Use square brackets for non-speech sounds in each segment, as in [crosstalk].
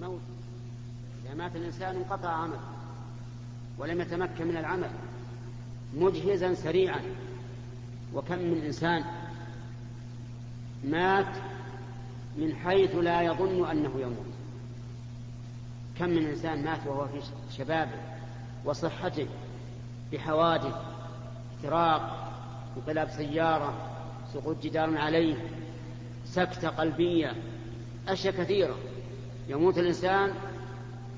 موت. إذا مات الإنسان انقطع عمله ولم يتمكن من العمل مجهزا سريعا. وكم من إنسان مات من حيث لا يظن أنه يموت. كم من إنسان مات وهو في شبابه وصحته بحوادث احتراق انقلاب سيارة سقوط جدار عليه سكتة قلبية أشياء كثيرة يموت الإنسان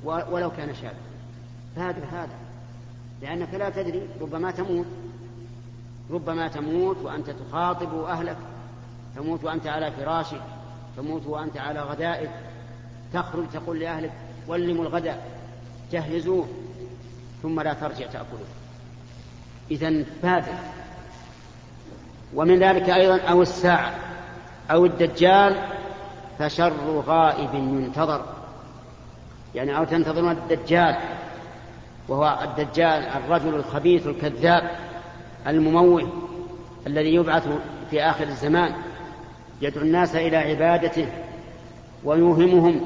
ولو كان شابا. فهذا هذا. لأنك لا تدري ربما تموت. ربما تموت وأنت تخاطب أهلك. تموت وأنت على فراشك. تموت وأنت على غدائك. تخرج تقول لأهلك ولموا الغداء جهزوه. ثم لا ترجع تأكله. إذا بادر ومن ذلك أيضا أو الساعة أو الدجال فشر غائب ينتظر. يعني أو تنتظرون الدجال وهو الدجال الرجل الخبيث الكذاب المموه الذي يبعث في آخر الزمان يدعو الناس إلى عبادته ويوهمهم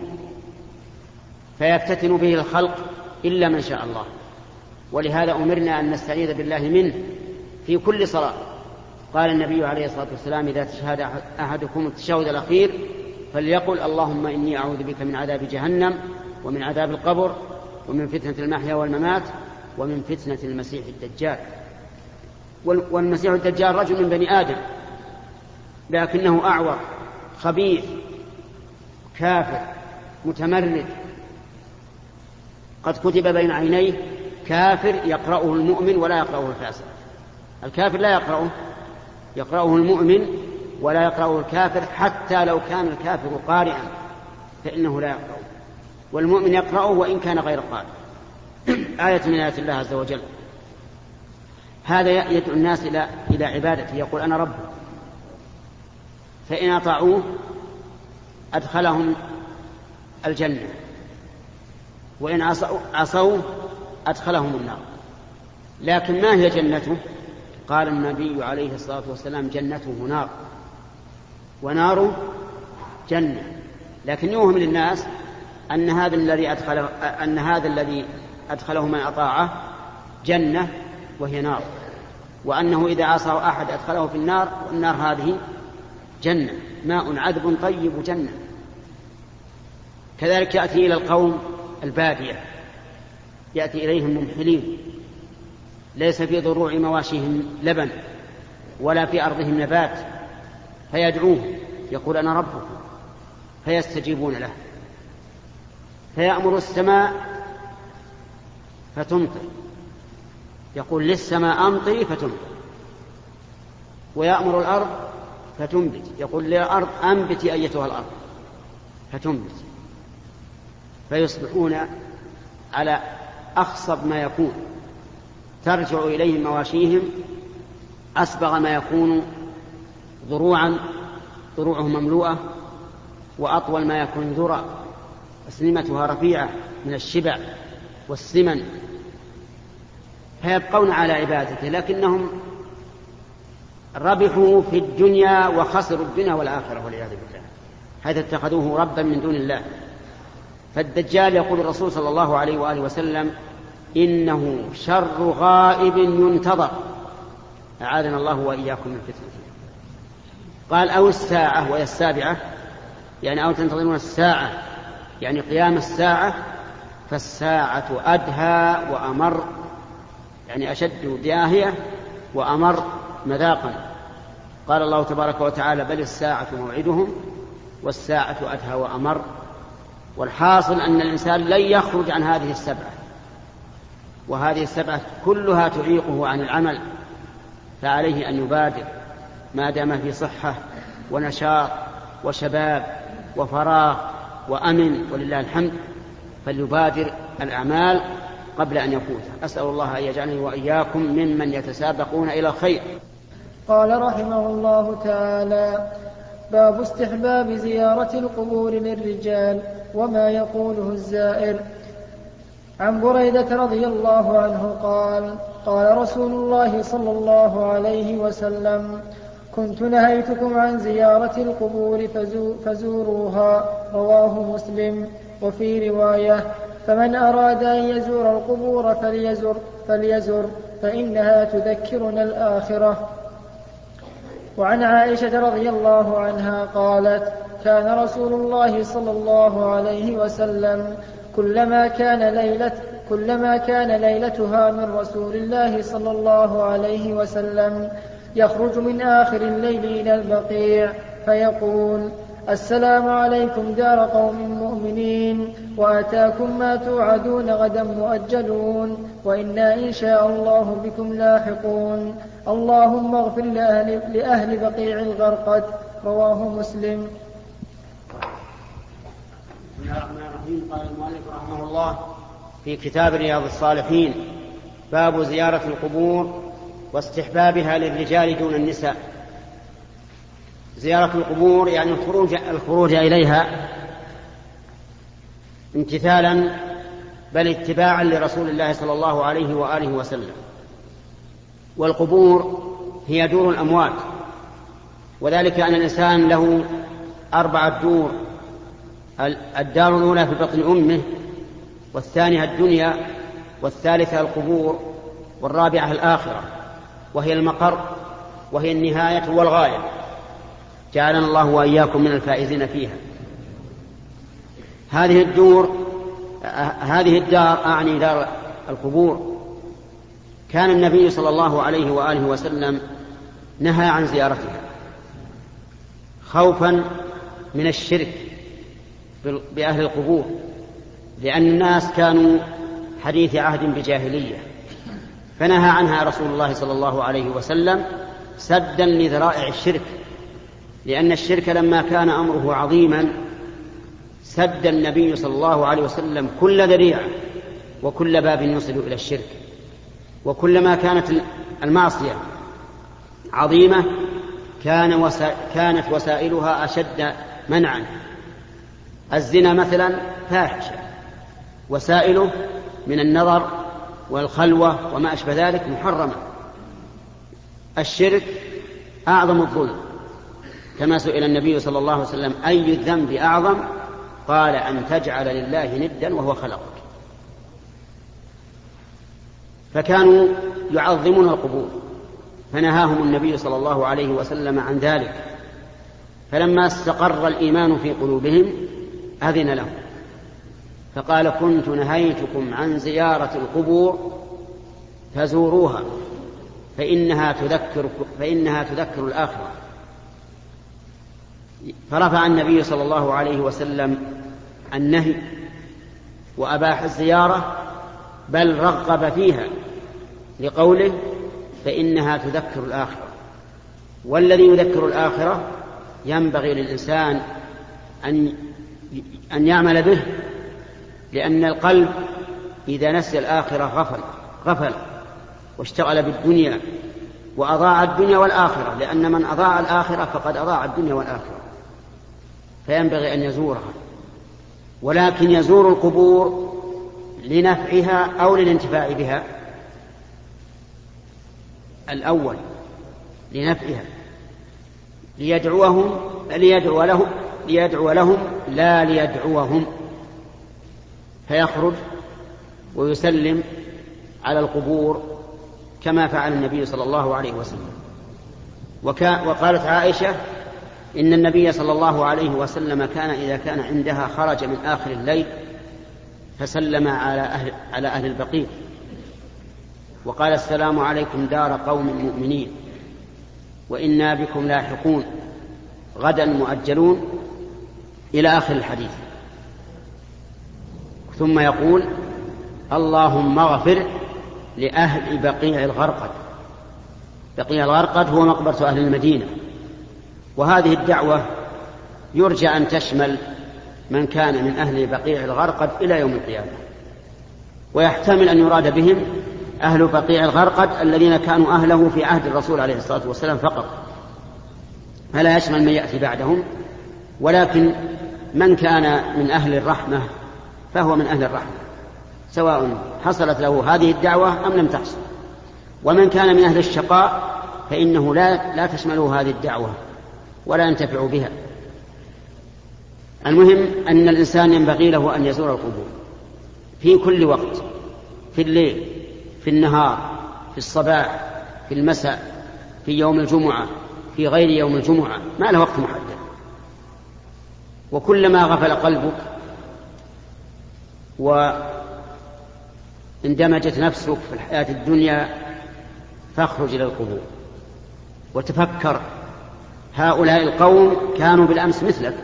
فيفتتن به الخلق إلا من شاء الله. ولهذا أمرنا أن نستعيذ بالله منه في كل صلاة. قال النبي عليه الصلاة والسلام إذا تشهد أحدكم التشهد الأخير فليقل اللهم إني أعوذ بك من عذاب جهنم ومن عذاب القبر ومن فتنة المحيا والممات ومن فتنة المسيح الدجال. والمسيح الدجال رجل من بني آدم لكنه أعور خبيث كافر متمرد. قد كتب بين عينيه كافر يقرأه المؤمن ولا يقرأه الفاسق. الكافر لا يقرأه يقرأه المؤمن ولا يقرأه الكافر حتى لو كان الكافر قارئا فإنه لا يقرأه. والمؤمن يقرأه وإن كان غير قارئ [clears throat] آية من آيات الله عز وجل. هذا يدعو الناس إلى إلى عبادته. يقول أنا رب. فإن أطاعوه أدخلهم الجنة. وإن عصوا أدخلهم النار. لكن ما هي جنته؟ قال النبي عليه الصلاة والسلام جنته نار. ونار جنة. لكن يوهم للناس أن هذا الذي أدخله أن هذا الذي أدخله من أطاعه جنة وهي نار. وأنه إذا عصى أحد أدخله في النار والنار هذه جنة ماء عذب طيب جنة. كذلك يأتي إلى القوم البادية. يأتي إليهم ممحلين ليس في ضروع مواشيهم لبن ولا في أرضهم نبات. فيدعوه يقول أنا ربكم فيستجيبون له. فيأمر السماء فتمطر. يقول للسماء أمطري فتمطر. ويأمر الأرض فتنبت. يقول للأرض أنبتي أيتها الأرض فتنبت. فيصبحون على أخصب ما يكون. ترجع إليهم مواشيهم أسبغ ما يكون ضروعا ضروعهم مملوءة وأطول ما يكون ذرى أسنمتها رفيعة من الشبع والسمن. فيبقون على عبادته لكنهم ربحوا في الدنيا وخسروا الدنيا والآخرة والعياذ بالله حيث اتخذوه ربا من دون الله. فالدجال يقول الرسول صلى الله عليه وآله وسلم إنه شر غائب ينتظر. أعاذنا الله وإياكم من فتنته. قال أو الساعة وهي السابعة يعني أو تنتظرون الساعة يعني قيام الساعة فالساعة أدهى وأمر يعني أشد داهية وأمر مذاقا. قال الله تبارك وتعالى بل الساعة موعدهم والساعة أدهى وأمر. والحاصل أن الإنسان لن يخرج عن هذه السبعة. وهذه السبعة كلها تعيقه عن العمل فعليه أن يبادر. ما دام في صحة ونشاط وشباب وفراغ وأمن ولله الحمد فليبادر الأعمال قبل أن يفوت. أسأل الله أن يجعلني وإياكم ممن يتسابقون إلى الخير. قال رحمه الله تعالى باب استحباب زيارة القبور للرجال وما يقوله الزائر. عن بريدة رضي الله عنه قال قال رسول الله صلى الله عليه وسلم كنت نهيتكم عن زيارة القبور فزوروها رواه مسلم. وفي رواية فمن أراد أن يزور القبور فليزر فليزر فإنها تذكرنا الآخرة. وعن عائشة رضي الله عنها قالت كان رسول الله صلى الله عليه وسلم كلما كان ليلة كلما كان ليلتها من رسول الله صلى الله عليه وسلم يخرج من آخر الليل إلى البقيع فيقول السلام عليكم دار قوم مؤمنين وأتاكم ما توعدون غدا مؤجلون وإنا إن شاء الله بكم لاحقون. اللهم اغفر لاهل, لأهل بقيع الغرقد رواه مسلم. قال المؤلف رحمه الله في كتاب رياض الصالحين باب زيارة القبور واستحبابها للرجال دون النساء. زيارة القبور يعني الخروج الخروج إليها امتثالا بل اتباعا لرسول الله صلى الله عليه وآله وسلم. والقبور هي دور الأموات. وذلك أن الإنسان له أربعة دور. الدار الأولى في بطن أمه والثانية الدنيا والثالثة القبور والرابعة الآخرة. وهي المقر وهي النهاية والغاية. جعلنا الله وإياكم من الفائزين فيها. هذه الدور هذه الدار أعني دار القبور. كان النبي صلى الله عليه وآله وسلم نهى عن زيارتها. خوفا من الشرك بأهل القبور لأن الناس كانوا حديث عهد بجاهلية. فنهى عنها رسول الله صلى الله عليه وسلم سدا لذرائع الشرك لأن الشرك لما كان أمره عظيما سد النبي صلى الله عليه وسلم كل ذريعة وكل باب يوصل إلى الشرك. وكلما كانت المعصية عظيمة كان وسا... كانت وسائلها أشد منعا. الزنا مثلا فاحشة وسائله من النظر والخلوة وما أشبه ذلك محرمة. الشرك أعظم الظلم. كما سئل النبي صلى الله عليه وسلم أي الذنب أعظم؟ قال أن تجعل لله ندا وهو خلقك. فكانوا يعظمون القبور. فنهاهم النبي صلى الله عليه وسلم عن ذلك. فلما استقر الإيمان في قلوبهم أذن لهم. فقال كنت نهيتكم عن زيارة القبور فزوروها فإنها تذكر فإنها تذكر الآخرة. فرفع النبي صلى الله عليه وسلم النهي وأباح الزيارة بل رغب فيها لقوله فإنها تذكر الآخرة. والذي يذكر الآخرة ينبغي للإنسان أن أن يعمل به لأن القلب إذا نسي الآخرة غفل غفل واشتغل بالدنيا وأضاع الدنيا والآخرة لأن من أضاع الآخرة فقد أضاع الدنيا والآخرة. فينبغي أن يزورها. ولكن يزور القبور لنفعها أو للانتفاع بها. الأول لنفعها. ليدعوهم ليدعو لهم ليدعو لهم لا ليدعوهم. فيخرج ويسلم على القبور كما فعل النبي صلى الله عليه وسلم. وقالت عائشة إن النبي صلى الله عليه وسلم كان إذا كان عندها خرج من آخر الليل فسلم على أهل, على أهل البقيع. وقال السلام عليكم دار قوم مؤمنين وإنا بكم لاحقون غدا مؤجلون إلى آخر الحديث. ثم يقول اللهم اغفر لأهل بقيع الغرقد. بقيع الغرقد هو مقبرة أهل المدينة. وهذه الدعوة يرجى أن تشمل من كان من أهل بقيع الغرقد إلى يوم القيامة. ويحتمل أن يراد بهم أهل بقيع الغرقد الذين كانوا أهله في عهد الرسول عليه الصلاة والسلام فقط. فلا يشمل من يأتي بعدهم. ولكن من كان من أهل الرحمة فهو من أهل الرحمة سواء حصلت له هذه الدعوة أم لم تحصل. ومن كان من أهل الشقاء فإنه لا لا تشمله هذه الدعوة ولا ينتفع بها. المهم أن الإنسان ينبغي له أن يزور القبور في كل وقت في الليل في النهار في الصباح في المساء في يوم الجمعة في غير يوم الجمعة ما له وقت محدد. وكلما غفل قلبك واندمجت نفسك في الحياة الدنيا فاخرج إلى القبور وتفكر هؤلاء القوم كانوا بالأمس مثلك.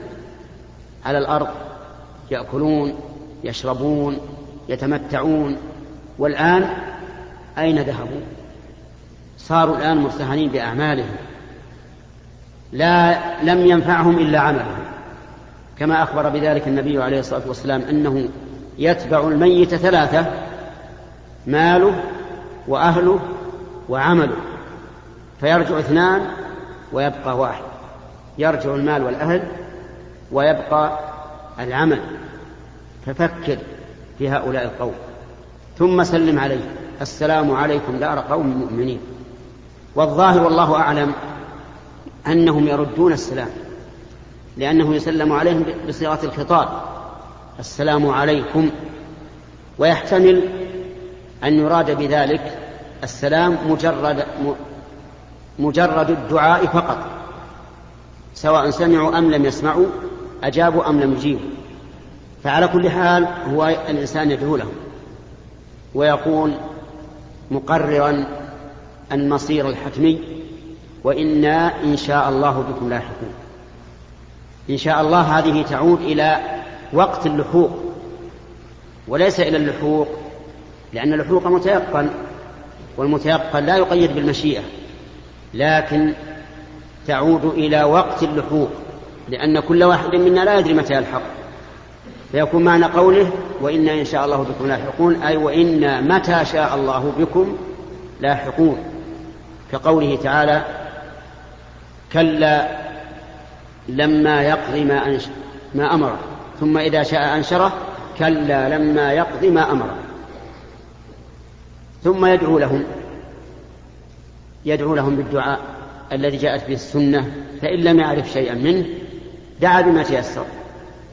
على الأرض يأكلون يشربون يتمتعون والآن أين ذهبوا؟ صاروا الآن مرتهنين بأعمالهم لا لم ينفعهم إلا عملهم كما أخبر بذلك النبي عليه الصلاة والسلام أنه يتبع الميت ثلاثة ماله وأهله وعمله فيرجع اثنان ويبقى واحد يرجع المال والأهل ويبقى العمل ففكر في هؤلاء القوم. ثم سلم عليه السلام عليكم دار قوم مؤمنين. والظاهر والله أعلم أنهم يردون السلام لأنه يسلم عليهم بصيغة الخطاب. السلام عليكم. ويحتمل أن يراد بذلك السلام مجرد مجرد الدعاء فقط سواء سمعوا أم لم يسمعوا أجابوا أم لم يجيبوا. فعلى كل حال هو الإنسان يدعو لهم ويقول مقررا المصير الحتمي وإنا إن شاء الله بكم لاحقون. إن شاء الله هذه تعود إلى وقت اللحوق. وليس إلى اللحوق لأن اللحوق متيقن والمتيقن لا يقيد بالمشيئة لكن تعود إلى وقت اللحوق لأن كل واحد منا لا يدري متى يلحق. فيكون معنى قوله وإنا إن شاء الله بكم لاحقون أي وإنا متى شاء الله بكم لاحقون. كقوله تعالى كلا لما يقضي ما, أنش ما أمره ثم إذا شاء أنشره كلا لما يقضي ما أمره. ثم يدعو لهم. يدعو لهم بالدعاء الذي جاءت به السنة فإن لم يعرف شيئا منه دعا بما تيسر.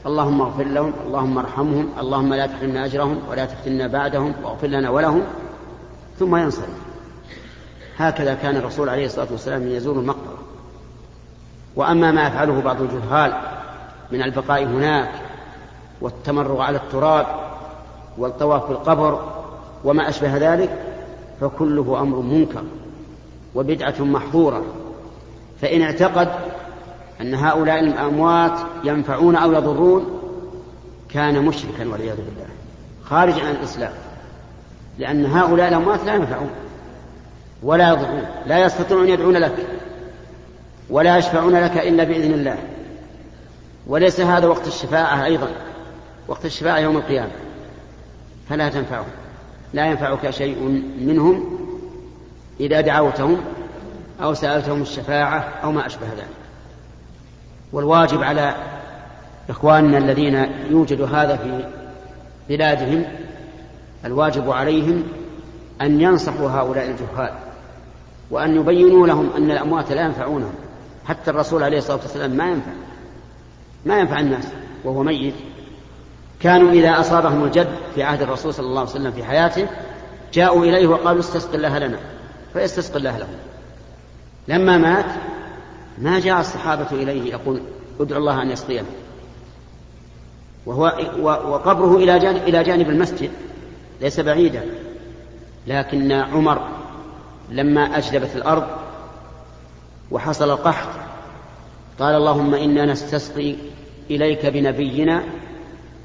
اللهم اغفر لهم اللهم ارحمهم اللهم لا تحرمنا أجرهم ولا تفتنا بعدهم واغفر لنا ولهم ثم ينصرف. هكذا كان الرسول عليه الصلاة والسلام يزور المقبرة. وأما ما يفعله بعض الجهال من البقاء هناك والتمرغ على التراب والطواف بالقبر وما أشبه ذلك فكله أمر منكر وبدعة محظورة. فإن اعتقد أن هؤلاء الأموات ينفعون أو يضرون كان مشركا والعياذ بالله خارجا عن الإسلام لأن هؤلاء الأموات لا ينفعون ولا يضرون لا يستطيعون أن يدعون لك ولا يشفعون لك إلا بإذن الله. وليس هذا وقت الشفاعة أيضا. وقت الشفاعة يوم القيامة. فلا تنفعهم. لا ينفعك شيء منهم إذا دعوتهم أو سألتهم الشفاعة أو ما أشبه ذلك. والواجب على إخواننا الذين يوجد هذا في بلادهم الواجب عليهم أن ينصحوا هؤلاء الجهال وأن يبينوا لهم أن الأموات لا ينفعونهم. حتى الرسول عليه الصلاة والسلام ما ينفع ما ينفع الناس وهو ميت كانوا إذا أصابهم الجد في عهد الرسول صلى الله عليه وسلم في حياته جاءوا إليه وقالوا استسق الله لنا. فيستسقي الله لهم. لما مات ما جاء الصحابة إليه يقول ادعو الله أن يسقينا وهو وقبره إلى جانب, إلى جانب المسجد ليس بعيدا. لكن عمر لما أجدبت الأرض وحصل القحط قال اللهم إنا نستسقي إليك بنبينا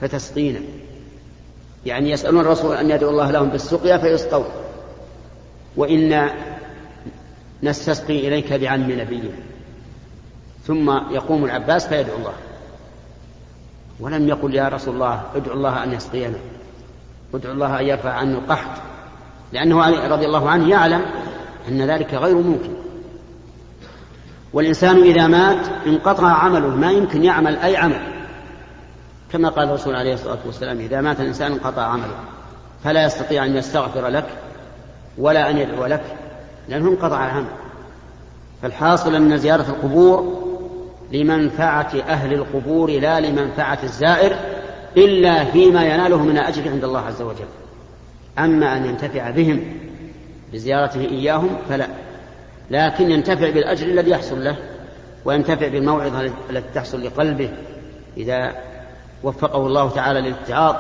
فتسقينا. يعني يسألون الرسول أن يدعو الله لهم بالسقيا فيسقون. وإنا نستسقي إليك بعم نبينا. ثم يقوم العباس فيدعو الله. ولم يقل يا رسول الله ادعو الله أن يسقينا. ادعو الله أن يرفع عنه القحط. لأنه رضي الله عنه يعلم أن ذلك غير ممكن. والإنسان إذا مات انقطع عمله. ما يمكن يعمل أي عمل. كما قال الرسول عليه الصلاة والسلام إذا مات الإنسان انقطع عمله فلا يستطيع أن يستغفر لك ولا أن يدعو لك لأنه انقطع العمل. فالحاصل أن زيارة القبور لمنفعة أهل القبور لا لمنفعة الزائر إلا فيما يناله من أجر عند الله عز وجل. أما أن ينتفع بهم بزيارته إياهم فلا لكن ينتفع بالأجر الذي يحصل له وينتفع بالموعظة التي تحصل لقلبه إذا وفقه الله تعالى للاتعاظ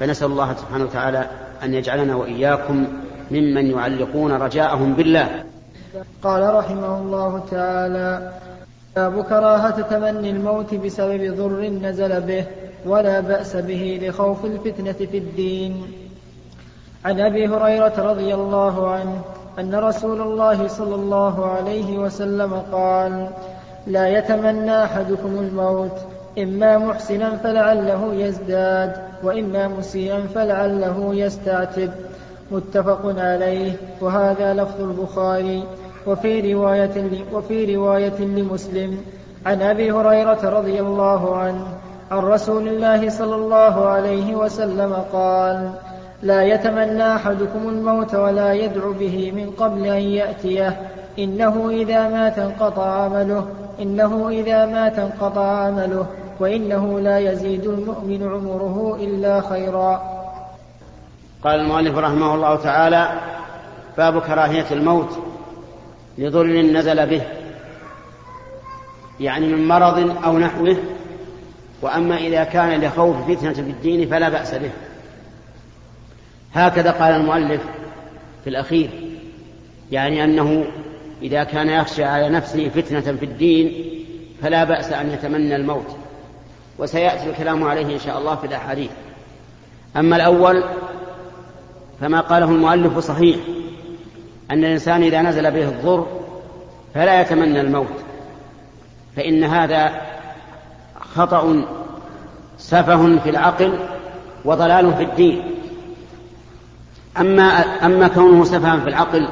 فنسأل الله سبحانه وتعالى أن يجعلنا وإياكم ممن يعلقون رجاءهم بالله. قال رحمه الله تعالى باب كراهة تمني الموت بسبب ضر نزل به ولا بأس به لخوف الفتنة في الدين. عن أبي هريرة رضي الله عنه أن رسول الله صلى الله عليه وسلم قال لا يتمنى أحدكم الموت إما محسنا فلعله يزداد وإما مسيئا فلعله يستعتب. متفق عليه. وهذا لفظ البخاري. وفي رواية وفي رواية لمسلم. عن أبي هريرة رضي الله عنه عن رسول الله صلى الله عليه وسلم قال لا يتمنى أحدكم الموت ولا يدعو به من قبل أن يأتيه. إنه إذا مات انقطع عمله. إنه إذا مات انقطع عمله. وإنه لا يزيد المؤمن عمره إلا خيرا. قال المؤلف رحمه الله تعالى باب كراهية الموت لضر نزل به يعني من مرض أو نحوه وأما إذا كان لخوف فتنة في الدين فلا بأس به. هكذا قال المؤلف في الأخير يعني أنه إذا كان يخشى على نفسه فتنة في الدين فلا بأس أن يتمنى الموت. وسيأتي الكلام عليه إن شاء الله في الأحاديث. أما الأول فما قاله المؤلف صحيح أن الإنسان إذا نزل به الضر فلا يتمنى الموت فإن هذا خطأ سفه في العقل وضلال في الدين. أما أما كونه سفها في العقل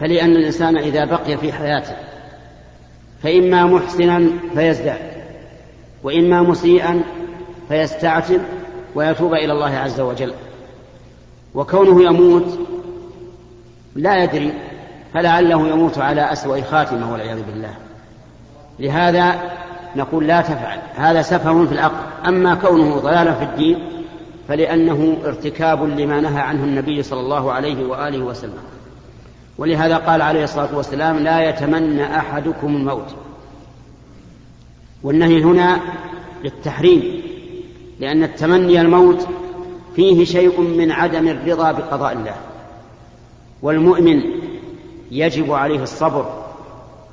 فلأن الإنسان إذا بقي في حياته فإما محسنا فيزداد. وإما مسيئا فيستعتب ويتوب إلى الله عز وجل. وكونه يموت لا يدري فلعله يموت على أسوأ خاتمة والعياذ بالله. لهذا نقول لا تفعل. هذا سفه في العقل. أما كونه ضلالا في الدين فلأنه ارتكاب لما نهى عنه النبي صلى الله عليه وآله وسلم. ولهذا قال عليه الصلاة والسلام لا يتمنى أحدكم الموت. والنهي هنا للتحريم لأن التمني الموت فيه شيء من عدم الرضا بقضاء الله. والمؤمن يجب عليه الصبر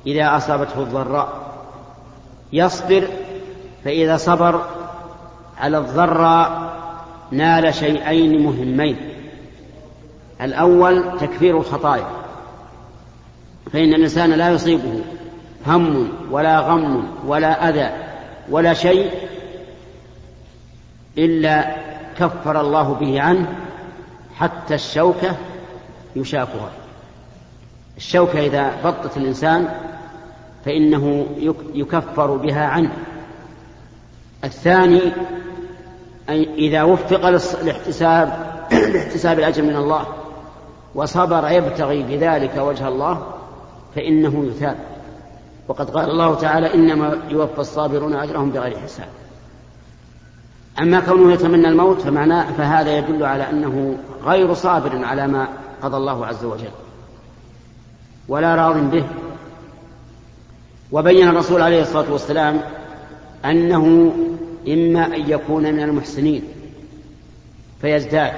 إذا أصابته الضراء. يصبر فإذا صبر على الضراء نال شيئين مهمين. الأول تكفير الخطايا فإن الإنسان لا يصيبه هم ولا غم ولا أذى ولا شيء إلا كفر الله به عنه حتى الشوكة يشاكها. الشوكة إذا بطت الإنسان فإنه يكفر بها عنه. الثاني إذا وفق الاحتساب [coughs] لاحتساب الأجر من الله وصبر يبتغي بذلك وجه الله فإنه يثاب. وقد قال الله تعالى إنما يوفى الصابرون أجرهم بغير حساب. أما كونه يتمنى الموت فمعناه فهذا يدل على أنه غير صابر على ما قضى الله عز وجل. ولا راض به. وبين الرسول عليه الصلاة والسلام أنه إما أن يكون من المحسنين. فيزداد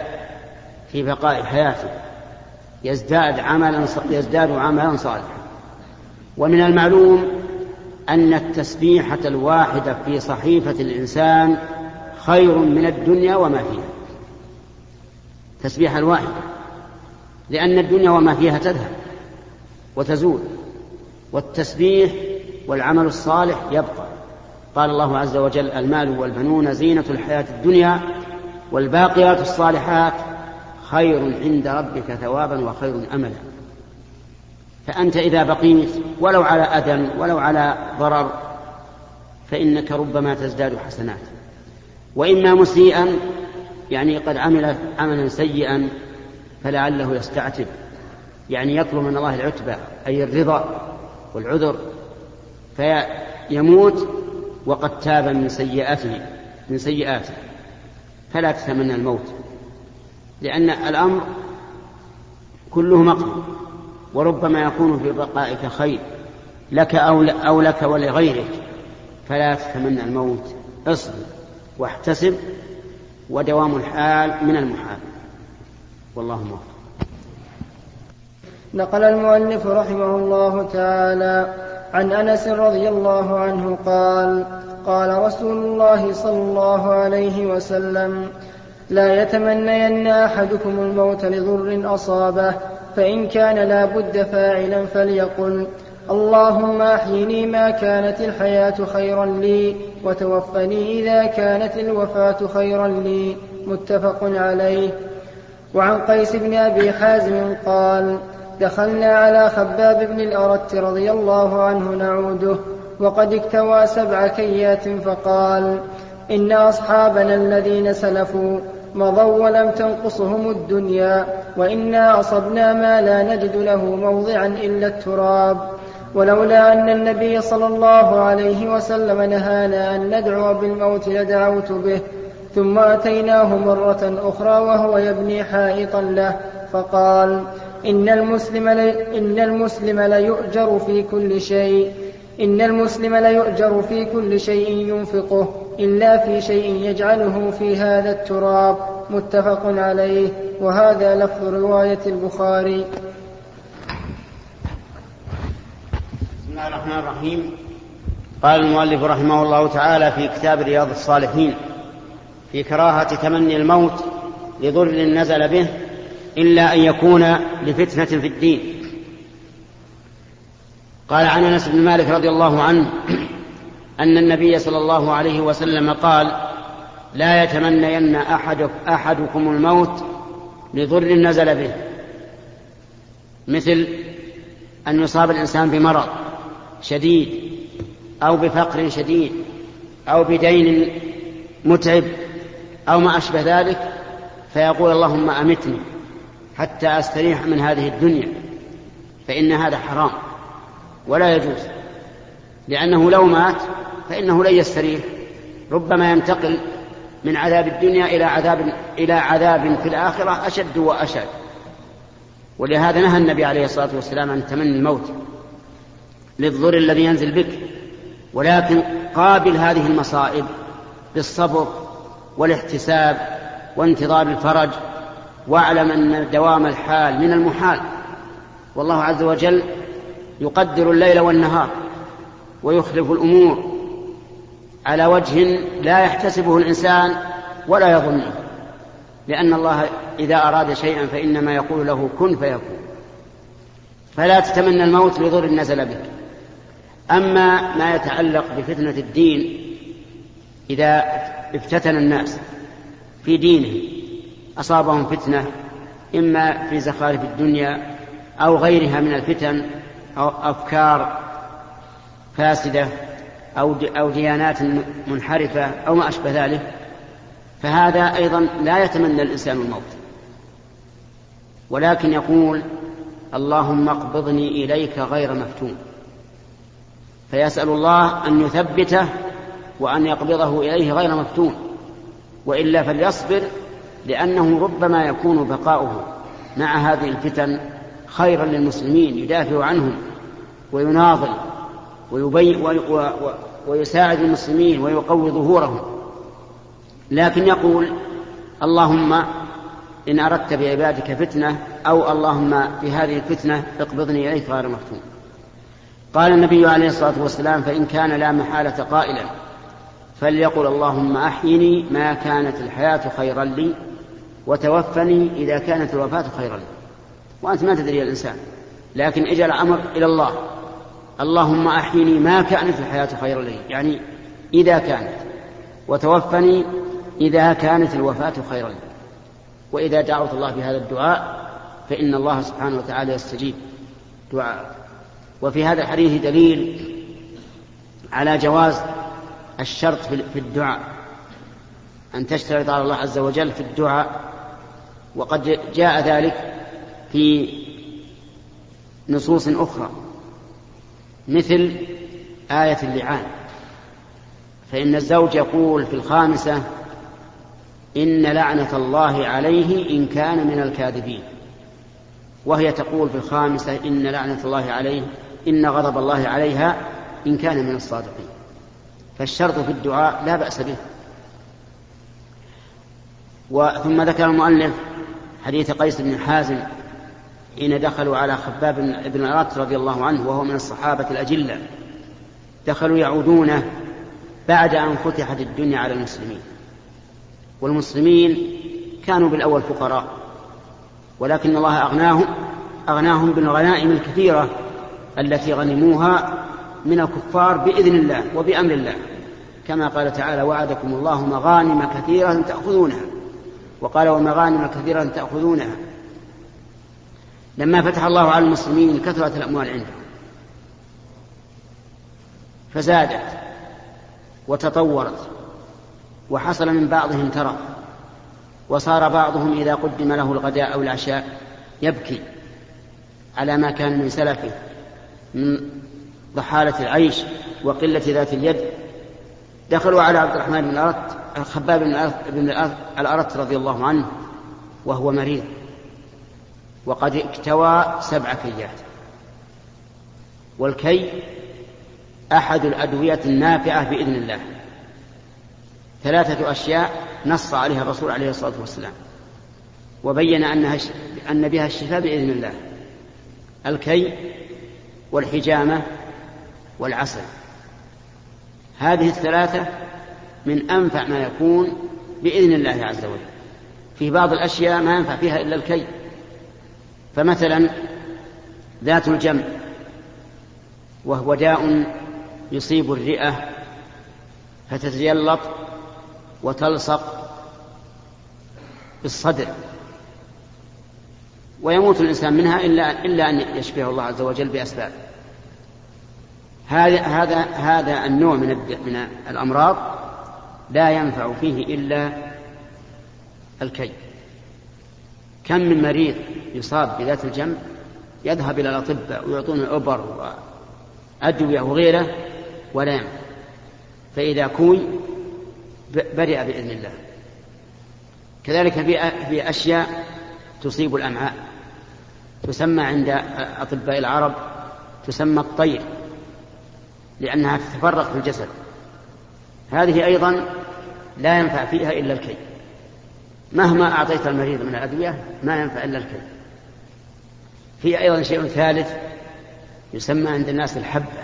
في بقاء حياته. يزداد عملا يزداد عملا صالحا. ومن المعلوم أن التسبيحة الواحدة في صحيفة الإنسان خير من الدنيا وما فيها. تسبيحة الواحدة. لأن الدنيا وما فيها تذهب وتزول والتسبيح والعمل الصالح يبقى. قال الله عز وجل المال والبنون زينة الحياة الدنيا والباقيات الصالحات خير عند ربك ثوابا وخير أملا. فأنت إذا بقيت ولو على أذى ولو على ضرر فإنك ربما تزداد حسنات. وإما مسيئا يعني قد عمل عملا سيئا فلعله يستعتب. يعني يطلب من الله العتبة أي الرضا والعذر فيموت وقد تاب من سيئاته من سيئاته. فلا تتمنى الموت لأن الأمر كله مقت وربما يكون في بقائك خير لك أو, أو لك ولغيرك. فلا تتمنى الموت. اصبر واحتسب ودوام الحال من المحال. والله موفق. نقل المؤلف رحمه الله تعالى عن أنس رضي الله عنه قال قال رسول الله صلى الله عليه وسلم لا يتمنين أحدكم الموت لضر أصابه فإن كان لا بد فاعلا فليقل اللهم أحيني ما كانت الحياة خيرا لي وتوفني إذا كانت الوفاة خيرا لي. متفق عليه. وعن قيس بن أبي حازم قال دخلنا على خباب بن الأرت رضي الله عنه نعوده وقد اكتوى سبع كيات فقال إن أصحابنا الذين سلفوا مضوا ولم تنقصهم الدنيا وإنا أصبنا ما لا نجد له موضعا إلا التراب. ولولا أن النبي صلى الله عليه وسلم نهانا أن ندعو بالموت لدعوت به ثم أتيناه مرة أخرى وهو يبني حائطا له فقال إن المسلم إن المسلم ليؤجر في كل شيء إن المسلم ليؤجر في كل شيء ينفقه. إلا في شيء يجعله في هذا التراب متفق عليه. وهذا لفظ رواية البخاري. بسم الله الرحمن الرحيم. قال المؤلف رحمه الله تعالى في كتاب رياض الصالحين في كراهة تمني الموت لضر نزل به إلا أن يكون لفتنة في الدين. قال عن أنس بن مالك رضي الله عنه أن النبي صلى الله عليه وسلم قال لا يتمنين أحد أحدكم الموت لضر نزل به. مثل أن يصاب الإنسان بمرض شديد أو بفقر شديد أو بدين متعب أو ما أشبه ذلك فيقول اللهم أمتني حتى أستريح من هذه الدنيا فإن هذا حرام ولا يجوز لأنه لو مات فإنه لن يستريح. ربما ينتقل من عذاب الدنيا إلى عذاب إلى عذاب في الآخرة أشد وأشد. ولهذا نهى النبي عليه الصلاة والسلام عن تمني الموت للضر الذي ينزل بك. ولكن قابل هذه المصائب بالصبر والاحتساب وانتظار الفرج واعلم أن دوام الحال من المحال. والله عز وجل يقدر الليل والنهار ويخلف الأمور على وجه لا يحتسبه الإنسان ولا يظنه. لأن الله إذا أراد شيئا فإنما يقول له كن فيكون. فلا تتمنى الموت لضر نزل بك أما ما يتعلق بفتنة الدين إذا افتتن الناس في دينهم أصابهم فتنة إما في زخارف الدنيا أو غيرها من الفتن أو أفكار فاسدة أو أو ديانات منحرفة أو ما أشبه ذلك فهذا أيضا لا يتمنى الإنسان الموت. ولكن يقول اللهم اقبضني إليك غير مفتون. فيسأل الله أن يثبته وأن يقبضه إليه غير مفتون. وإلا فليصبر لأنه ربما يكون بقاؤه مع هذه الفتن خيرا للمسلمين يدافع عنهم ويناضل. ويبي ويساعد المسلمين ويقوي ظهورهم. لكن يقول اللهم إن أردت بعبادك فتنة أو اللهم في هذه الفتنة اقبضني إليك غير مفتون. قال النبي عليه الصلاة والسلام فإن كان لا محالة قائلا فليقل اللهم أحيني ما كانت الحياة خيرا لي وتوفني إذا كانت الوفاة خيرا لي. وأنت ما تدري الإنسان لكن اجعل الأمر إلى الله. اللهم أحيني ما كانت الحياة خيرا لي. يعني إذا كانت. وتوفني إذا كانت الوفاة خيرا لي. وإذا دعوت الله بهذا الدعاء فإن الله سبحانه وتعالى يستجيب دعاء وفي هذا الحديث دليل على جواز الشرط في الدعاء. أن تشترط على الله عز وجل في الدعاء. وقد جاء ذلك في نصوص أخرى. مثل آية اللعان. فإن الزوج يقول في الخامسة إن لعنة الله عليه إن كان من الكاذبين. وهي تقول في الخامسة إن لعنة الله عليه إن غضب الله عليها إن كان من الصادقين. فالشرط في الدعاء لا بأس به. ثم ذكر المؤلف حديث قيس بن حازم حين دخلوا على خباب بن الأرات رضي الله عنه وهو من الصحابة الأجلة دخلوا يعودونه بعد أن فتحت الدنيا على المسلمين. والمسلمين كانوا بالأول فقراء ولكن الله أغناهم أغناهم بالغنائم الكثيرة التي غنموها من الكفار بإذن الله وبأمر الله. كما قال تعالى وعدكم الله مغانم كثيرة تأخذونها وقال ومغانم كثيرة تأخذونها لما فتح الله على المسلمين كثرت الأموال عندهم فزادت وتطورت وحصل من بعضهم ترف وصار بعضهم إذا قدم له الغداء أو العشاء يبكي على ما كان من سلفه من ضحالة العيش وقلة ذات اليد. دخلوا على عبد الرحمن بن الأرت الخباب بن الأرت رضي الله عنه وهو مريض. وقد اكتوى سبع كيات. والكي أحد الأدوية النافعة بإذن الله. ثلاثة أشياء نص عليها الرسول عليه الصلاة والسلام. وبين أنها أن بها الشفاء بإذن الله. الكي والحجامة والعسل. هذه الثلاثة من أنفع ما يكون بإذن الله عز وجل. في بعض الأشياء ما ينفع فيها إلا الكي. فمثلا ذات الجنب وهو داء يصيب الرئة فتتجلط وتلصق بالصدر ويموت الإنسان منها إلا إلا أن يشفيه الله عز وجل بأسباب. هذا هذا هذا النوع من من الأمراض لا ينفع فيه إلا الكي. كم من مريض يصاب بذات الجنب يذهب إلى الأطباء ويعطونه أبر وأدوية وغيره ولا ينفع فإذا كوي برئ بإذن الله. كذلك في أشياء تصيب الأمعاء. تسمى عند أطباء العرب تسمى الطير لأنها تتفرق في الجسد. هذه أيضا لا ينفع فيها إلا الكي. مهما أعطيت المريض من الأدوية ما ينفع إلا الكي. في أيضا شيء ثالث يسمى عند الناس الحبة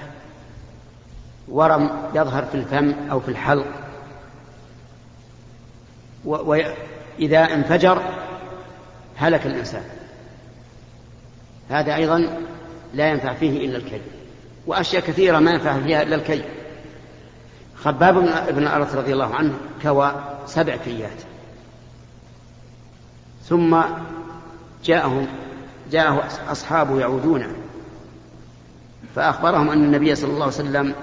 ورم يظهر في الفم أو في الحلق. وإذا انفجر هلك الإنسان. هذا أيضا لا ينفع فيه إلا الكي وأشياء كثيرة ما ينفع فيها إلا الكي خباب بن الأرث رضي الله عنه كوى سبع كيات. ثم جاءهم جاءه أصحابه يعودون فأخبرهم أن النبي صلى الله عليه وسلم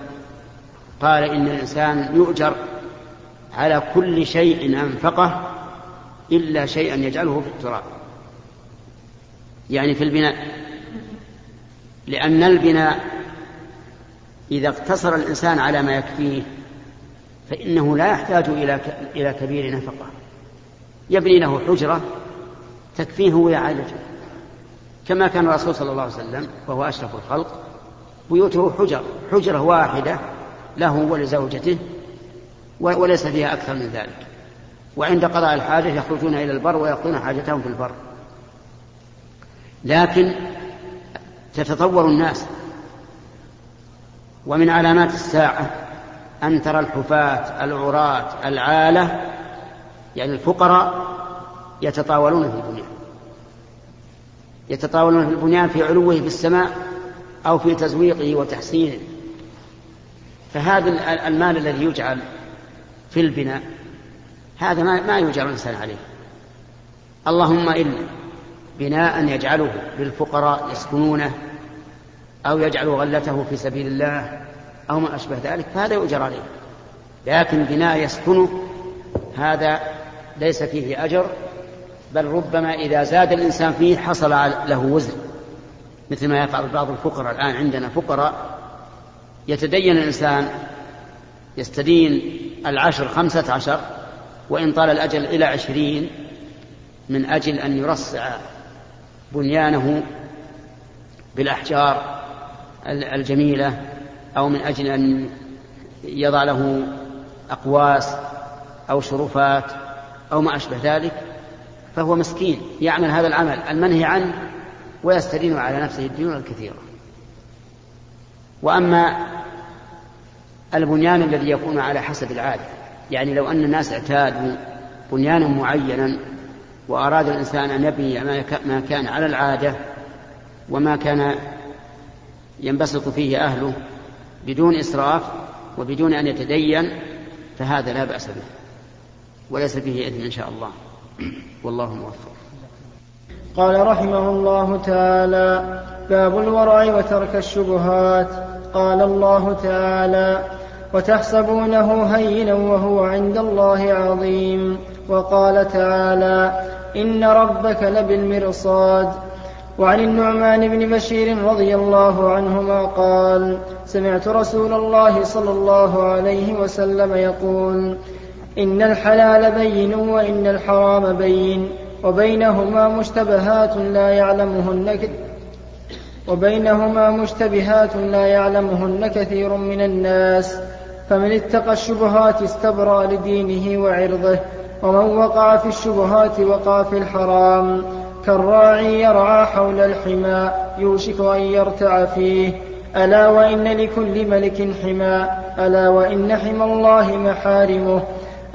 قال إن الإنسان يؤجر على كل شيء أنفقه إلا شيئا يجعله في التراب. يعني في البناء. لأن البناء إذا اقتصر الإنسان على ما يكفيه فإنه لا يحتاج إلى إلى كبير نفقة. يبني له حجرة تكفيه ويعالجه. كما كان الرسول صلى الله عليه وسلم وهو أشرف الخلق بيوته حجر حجرة واحدة له ولزوجته وليس فيها أكثر من ذلك. وعند قضاء الحاجة يخرجون إلى البر ويقضون حاجتهم في البر. لكن تتطور الناس ومن علامات الساعة أن ترى الحفاة العراة العالة يعني الفقراء يتطاولون في البنيان يتطاولون في البنيان في علوه في السماء أو في تزويقه وتحسينه. فهذا المال الذي يجعل في البناء هذا ما, يجعل الإنسان عليه. اللهم إلا بناء يجعله للفقراء يسكنونه أو يجعل غلته في سبيل الله أو ما أشبه ذلك فهذا يؤجر عليه. لكن بناء يسكنه هذا ليس فيه أجر بل ربما إذا زاد الإنسان فيه حصل له وزر مثل ما يفعل بعض الفقراء. الآن عندنا فقراء يتدين الإنسان يستدين العشر خمسة عشر وإن طال الأجل إلى عشرين من أجل أن يرصع بنيانه بالأحجار الجميلة أو من أجل أن يضع له أقواس أو شرفات أو ما أشبه ذلك. فهو مسكين يعمل هذا العمل المنهي عنه ويستدين على نفسه الديون الكثيرة. وأما البنيان الذي يكون على حسب العادة يعني لو أن الناس اعتادوا بنيانا معينا وأراد الإنسان أن يبني ما كان على العادة وما كان ينبسط فيه أهله بدون إسراف وبدون أن يتدين فهذا لا بأس به وليس فيه إثم إن شاء الله. والله موفق. قال رحمه الله تعالى باب الورع وترك الشبهات. قال الله تعالى وتحسبونه هينا وهو عند الله عظيم. وقال تعالى إن ربك لبالمرصاد. وعن النعمان بن بشير رضي الله عنهما قال سمعت رسول الله صلى الله عليه وسلم يقول إن الحلال بين وإن الحرام بين وبينهما مشتبهات لا يعلمهن وبينهما مشتبهات لا يعلمهن كثير من الناس. فمن اتقى الشبهات استبرأ لدينه وعرضه ومن وقع في الشبهات وقع في الحرام. كالراعي يرعى حول الحمى يوشك أن يرتع فيه. ألا وإن لكل ملك حمى ألا وإن حمى الله محارمه.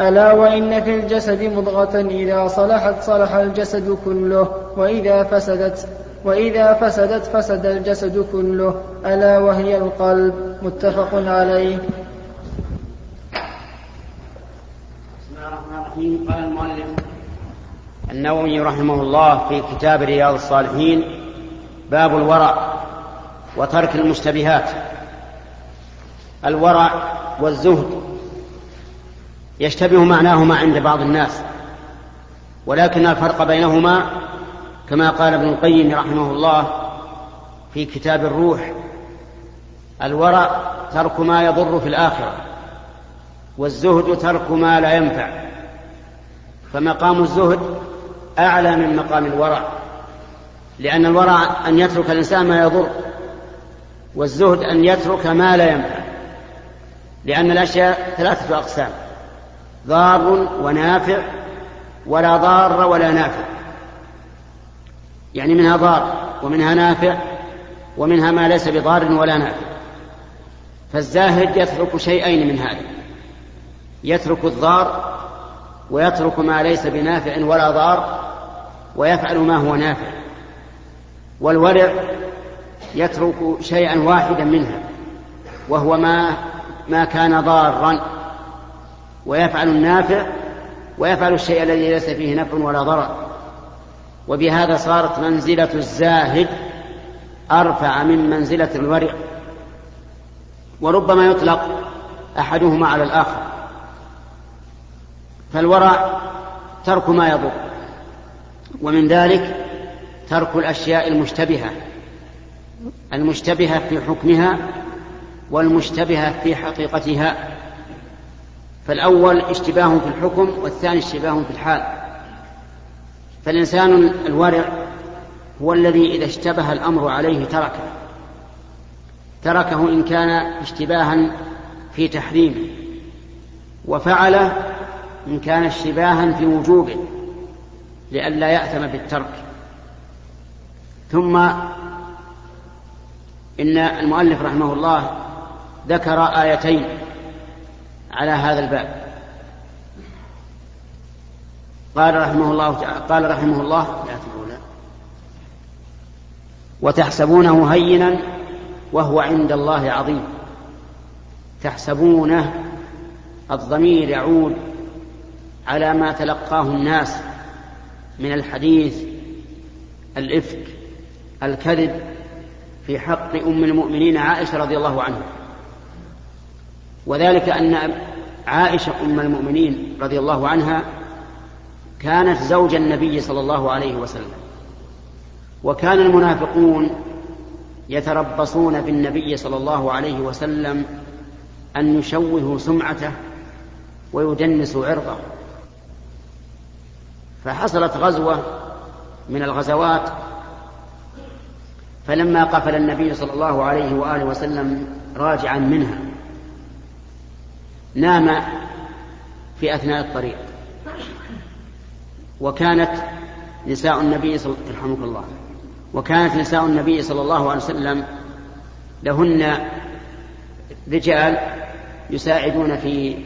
ألا وإن في الجسد مضغة إذا صلحت صلح الجسد كله وإذا فسدت وإذا فسدت فسد الجسد كله ألا وهي القلب. متفق عليه. بسم الله الرحمن الرحيم. قال المؤلف النووي رحمه الله في كتاب رياض الصالحين باب الورع وترك المشتبهات. الورع والزهد يشتبه معناهما عند بعض الناس. ولكن الفرق بينهما كما قال ابن القيم رحمه الله في كتاب الروح الورع ترك ما يضر في الآخرة والزهد ترك ما لا ينفع. فمقام الزهد أعلى من مقام الورع لأن الورع أن يترك الإنسان ما يضر والزهد أن يترك ما لا ينفع لأن الأشياء ثلاثة أقسام. ضار ونافع ولا ضار ولا نافع. يعني منها ضار ومنها نافع ومنها ما ليس بضار ولا نافع. فالزاهد يترك شيئين من هذا يترك الضار ويترك ما ليس بنافع ولا ضار ويفعل ما هو نافع. والورع يترك شيئا واحدا منها وهو ما ما كان ضارا. ويفعل النافع ويفعل الشيء الذي ليس فيه نفع ولا ضرر. وبهذا صارت منزلة الزاهد أرفع من منزلة الورع وربما يطلق أحدهما على الآخر. فالورع ترك ما يضر ومن ذلك ترك الأشياء المشتبهة المشتبهة في حكمها والمشتبهة في حقيقتها. فالأول اشتباه في الحكم والثاني اشتباه في الحال. فالإنسان الورع هو الذي إذا اشتبه الأمر عليه تركه. تركه إن كان اشتباها في تحريمه وفعله إن كان اشتباها في وجوبه لئلا يأثم بالترك. ثم إن المؤلف رحمه الله ذكر آيتين. على هذا الباب. قال رحمه الله قال رحمه الله وتحسبونه هينا وهو عند الله عظيم. تحسبونه الضمير يعود على ما تلقاه الناس من الحديث الإفك الكذب في حق أم المؤمنين عائشة رضي الله عنها. وذلك أن عائشة أم المؤمنين رضي الله عنها كانت زوج النبي صلى الله عليه وسلم. وكان المنافقون يتربصون بالنبي صلى الله عليه وسلم أن يشوهوا سمعته ويدنسوا عرضه. فحصلت غزوة من الغزوات فلما قفل النبي صلى الله عليه وآله وسلم راجعا منها نام في أثناء الطريق. وكانت نساء النبي صلى رحمك الله. وكانت نساء النبي صلى الله عليه وسلم لهن رجال يساعدون في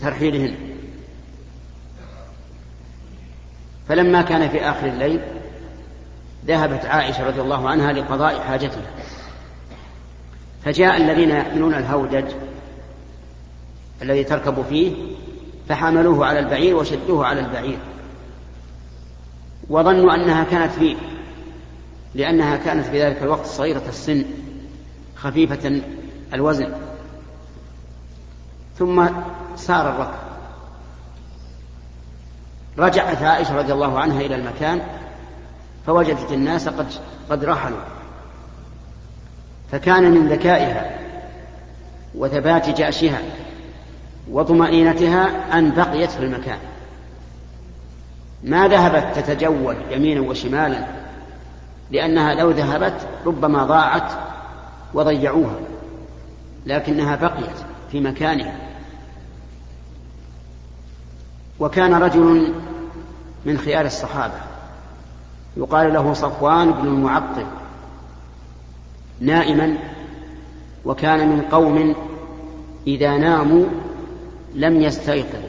ترحيلهن. فلما كان في آخر الليل ذهبت عائشة رضي الله عنها لقضاء حاجتها. فجاء الذين يحملون الهودج الذي تركب فيه فحملوه على البعير وشدوه على البعير. وظنوا أنها كانت فيه لأنها كانت في ذلك الوقت صغيرة السن خفيفة الوزن. ثم سار الركب. رجعت عائشة رضي الله عنها إلى المكان فوجدت الناس قد قد رحلوا. فكان من ذكائها وثبات جأشها. وطمأنينتها أن بقيت في المكان. ما ذهبت تتجول يمينا وشمالا لأنها لو ذهبت ربما ضاعت وضيعوها لكنها بقيت في مكانها. وكان رجل من خيار الصحابة يقال له صفوان بن المعطل نائما وكان من قوم إذا ناموا لم يستيقظوا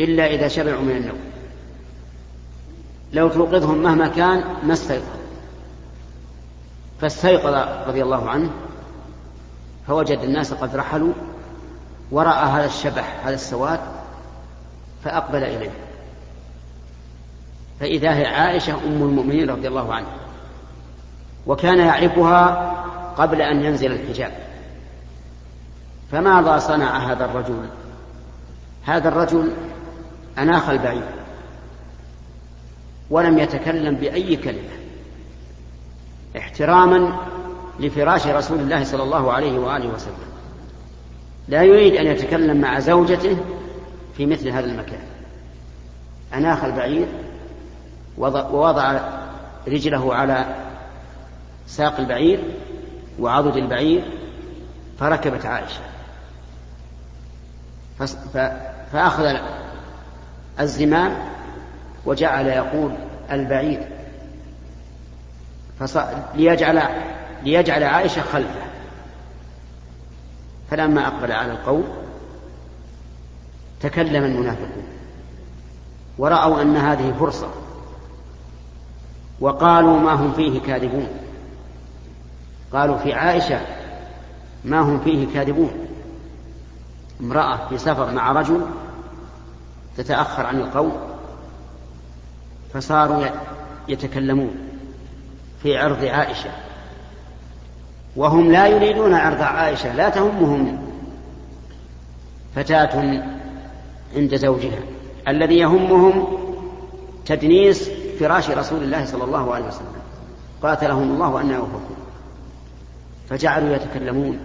إلا إذا شبعوا من النوم. لو توقظهم مهما كان ما استيقظ. فاستيقظ رضي الله عنه فوجد الناس قد رحلوا ورأى هذا الشبح هذا السواد فأقبل إليه. فإذا هي عائشة أم المؤمنين رضي الله عنها. وكان يعرفها قبل أن ينزل الحجاب. فماذا صنع هذا الرجل؟ هذا الرجل أناخ البعير ولم يتكلم بأي كلمة احتراما لفراش رسول الله صلى الله عليه وآله وسلم. لا يريد أن يتكلم مع زوجته في مثل هذا المكان. أناخ البعير ووضع رجله على ساق البعير وعضد البعير فركبت عائشة. فأخذ الزمام وجعل يقول البعير ليجعل ليجعل عائشة خلفه. فلما أقبل على القوم تكلم المنافقون. ورأوا أن هذه فرصة. وقالوا ما هم فيه كاذبون. قالوا في عائشة ما هم فيه كاذبون. امرأة في سفر مع رجل تتأخر عن القوم فصاروا يتكلمون في عرض عائشة وهم لا يريدون عرض عائشة لا تهمهم فتاة عند زوجها. الذي يهمهم تدنيس فراش رسول الله صلى الله عليه وسلم. قاتلهم الله أن يوفقون فجعلوا يتكلمون.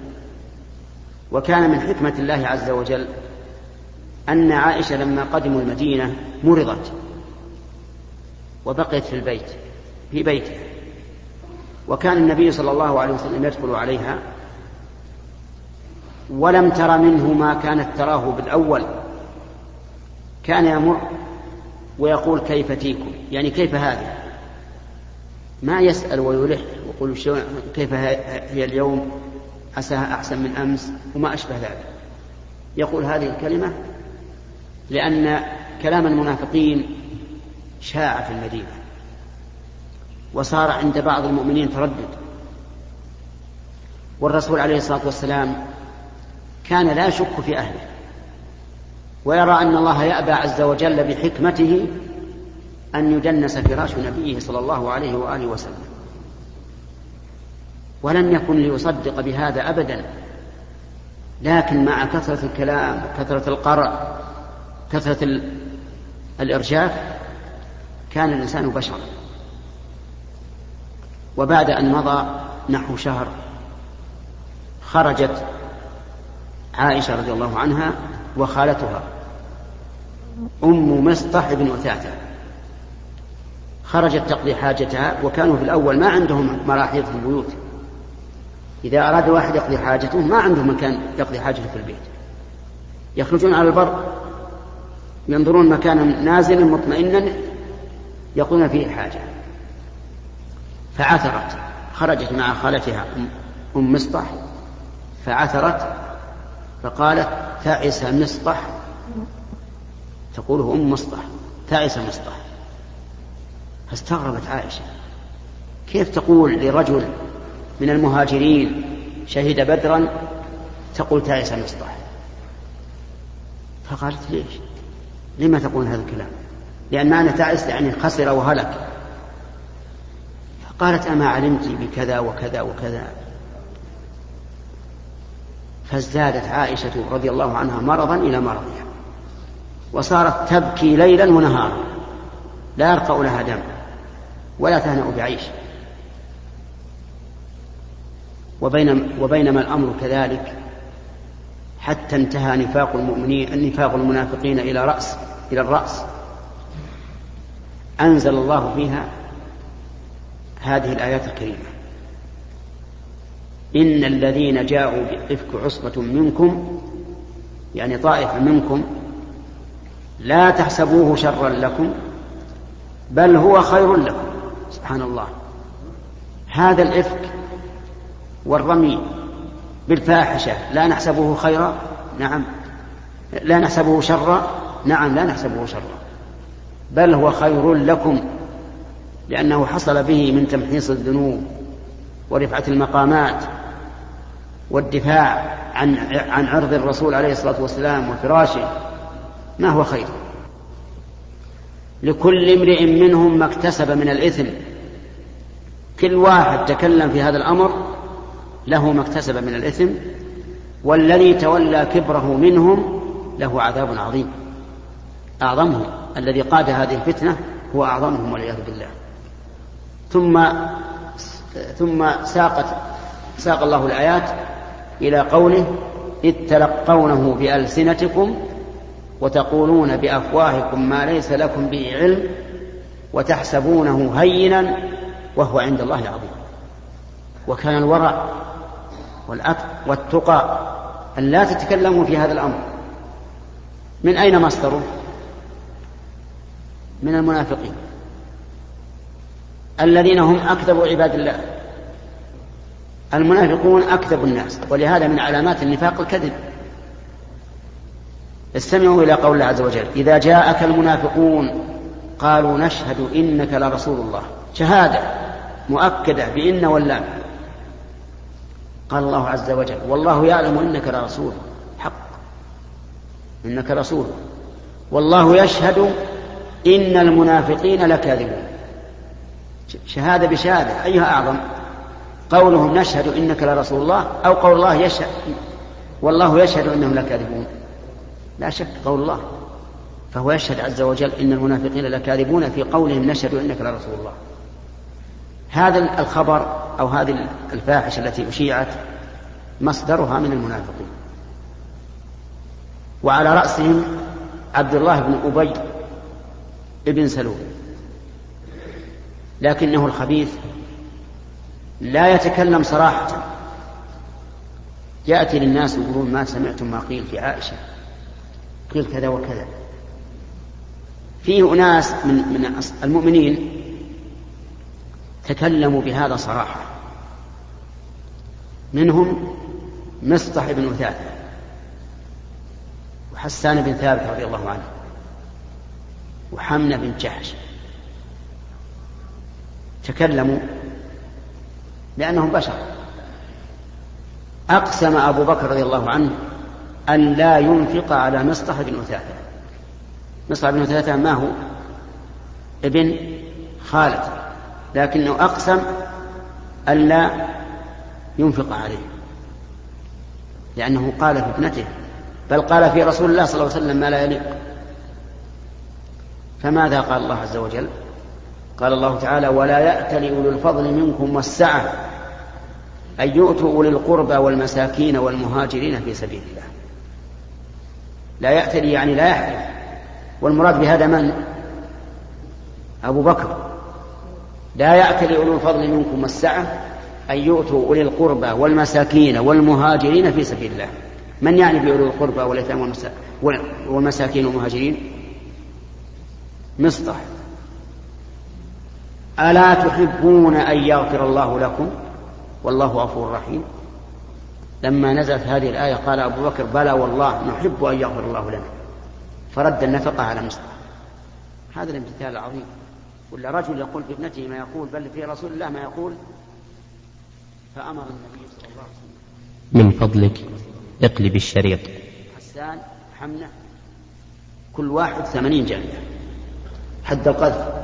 وكان من حكمة الله عز وجل أن عائشة لما قدموا المدينة مرضت وبقيت في البيت في بيته وكان النبي صلى الله عليه وسلم يدخل عليها ولم تر منه ما كانت تراه بالأول. كان يمر ويقول كيف تيكم؟ يعني كيف هذه؟ ما يسأل ويلح ويقول كيف هي اليوم؟ عساها أحسن من أمس وما أشبه ذلك. يقول هذه الكلمة لأن كلام المنافقين شاع في المدينة وصار عند بعض المؤمنين تردد. والرسول عليه الصلاة والسلام كان لا يشك في أهله ويرى أن الله يأبى عز وجل بحكمته أن يدنس فراش نبيه صلى الله عليه وآله وسلم. ولم يكن ليصدق بهذا أبدا. لكن مع كثرة الكلام كثرة القرع كثرة الإرجاف كان الإنسان بشرا. وبعد أن مضى نحو شهر خرجت عائشة رضي الله عنها وخالتها أم مصطح بن أثاثة. خرجت تقضي حاجتها وكانوا في الأول ما عندهم مراحيض في البيوت. إذا أراد واحد يقضي حاجته ما عنده مكان يقضي حاجته في البيت. يخرجون على البر ينظرون مكانا نازلا مطمئنا يقضون فيه حاجة فعثرت خرجت مع خالتها أم مصطح فعثرت فقالت تعس مصطح. تقوله أم مصطح تعس مصطح. فاستغربت عائشة كيف تقول لرجل من المهاجرين شهد بدرا تقول تعس مصطح فقالت ليش؟ لما تقول هذا الكلام؟ لأن معنى تعس يعني خسر وهلك. فقالت أما علمت بكذا وكذا وكذا. فازدادت عائشة رضي الله عنها مرضا إلى مرضها. وصارت تبكي ليلا ونهارا. لا يرقى لها دم ولا تهنأ بعيش. وبينما, وبينما الأمر كذلك حتى انتهى نفاق المؤمنين نفاق المنافقين إلى رأس إلى الرأس. أنزل الله فيها هذه الآيات الكريمة. إن الذين جاءوا بإفك عصبة منكم يعني طائفة منكم لا تحسبوه شرا لكم بل هو خير لكم. سبحان الله. هذا الإفك والرمي بالفاحشة لا نحسبه خيرا نعم. لا نحسبه شرا نعم لا نحسبه شرا. بل هو خير لكم لأنه حصل به من تمحيص الذنوب ورفعة المقامات والدفاع عن عن عرض الرسول عليه الصلاة والسلام وفراشه. ما هو خير؟ لكل امرئ منهم ما اكتسب من الإثم. كل واحد تكلم في هذا الأمر له ما اكتسب من الإثم والذي تولى كبره منهم له عذاب عظيم. أعظمهم الذي قاد هذه الفتنة هو أعظمهم والعياذ بالله. ثم ثم ساقت ساق الله الآيات إلى قوله إذ تلقونه بألسنتكم وتقولون بأفواهكم ما ليس لكم به علم وتحسبونه هينا وهو عند الله عظيم وكان الورع والتقى أن لا تتكلموا في هذا الأمر. من أين مصدره؟ من المنافقين. الذين هم أكذب عباد الله. المنافقون أكذب الناس ولهذا من علامات النفاق الكذب. استمعوا إلى قول الله عز وجل إذا جاءك المنافقون قالوا نشهد إنك لرسول الله. شهادة مؤكدة بإن واللام قال الله عز وجل والله يعلم إنك لرسول حق إنك رسول. والله يشهد إن المنافقين لكاذبون. شهادة بشهادة أيها أعظم. قولهم نشهد إنك لرسول الله أو قول الله يشهد والله يشهد إنهم لكاذبون. لا شك قول الله. فهو يشهد عز وجل إن المنافقين لكاذبون في قولهم نشهد إنك لرسول الله. هذا الخبر أو هذه الفاحشة التي أشيعت مصدرها من المنافقين. وعلى رأسهم عبد الله بن أبي بن سلول. لكنه الخبيث لا يتكلم صراحة. يأتي للناس يقولون ما سمعتم ما قيل في عائشة. قيل كذا وكذا. فيه أناس من من المؤمنين تكلموا بهذا صراحة. منهم مصطح بن أثاثة وحسان بن ثابت رضي الله عنه وحمنة بن جحش. تكلموا لأنهم بشر. أقسم أبو بكر رضي الله عنه أن لا ينفق على مصطح بن أثاثة مصطح بن أثاثة ما هو؟ ابن خالد. لكنه أقسم ألا ينفق عليه لأنه قال في ابنته بل قال في رسول الله صلى الله عليه وسلم ما لا يليق. فماذا قال الله عز وجل؟ قال الله تعالى ولا يأتل أولو الفضل منكم والسعة أن يؤتوا أولي القربى والمساكين والمهاجرين في سبيل الله. لا يأتلي يعني لا يحلف والمراد بهذا من؟ أبو بكر. لا يأتلي أولو الفضل منكم والسعة أن يؤتوا أولي القربى والمساكين والمهاجرين في سبيل الله. من يعني بأولي القربى واليتامى والمساكين والمهاجرين؟ مصطح ألا تحبون أن يغفر الله لكم؟ والله غفور رحيم. لما نزلت هذه الآية قال أبو بكر بلى والله نحب أن يغفر الله لنا. فرد النفقة على مصطح هذا الامتثال العظيم. ولا رجل يقول في ابنته ما يقول بل في رسول الله ما يقول؟ فأمر النبي صلى الله عليه وسلم. من فضلك اقلب الشريط. حسان حمنة كل واحد ثمانين جلدة حد القذف.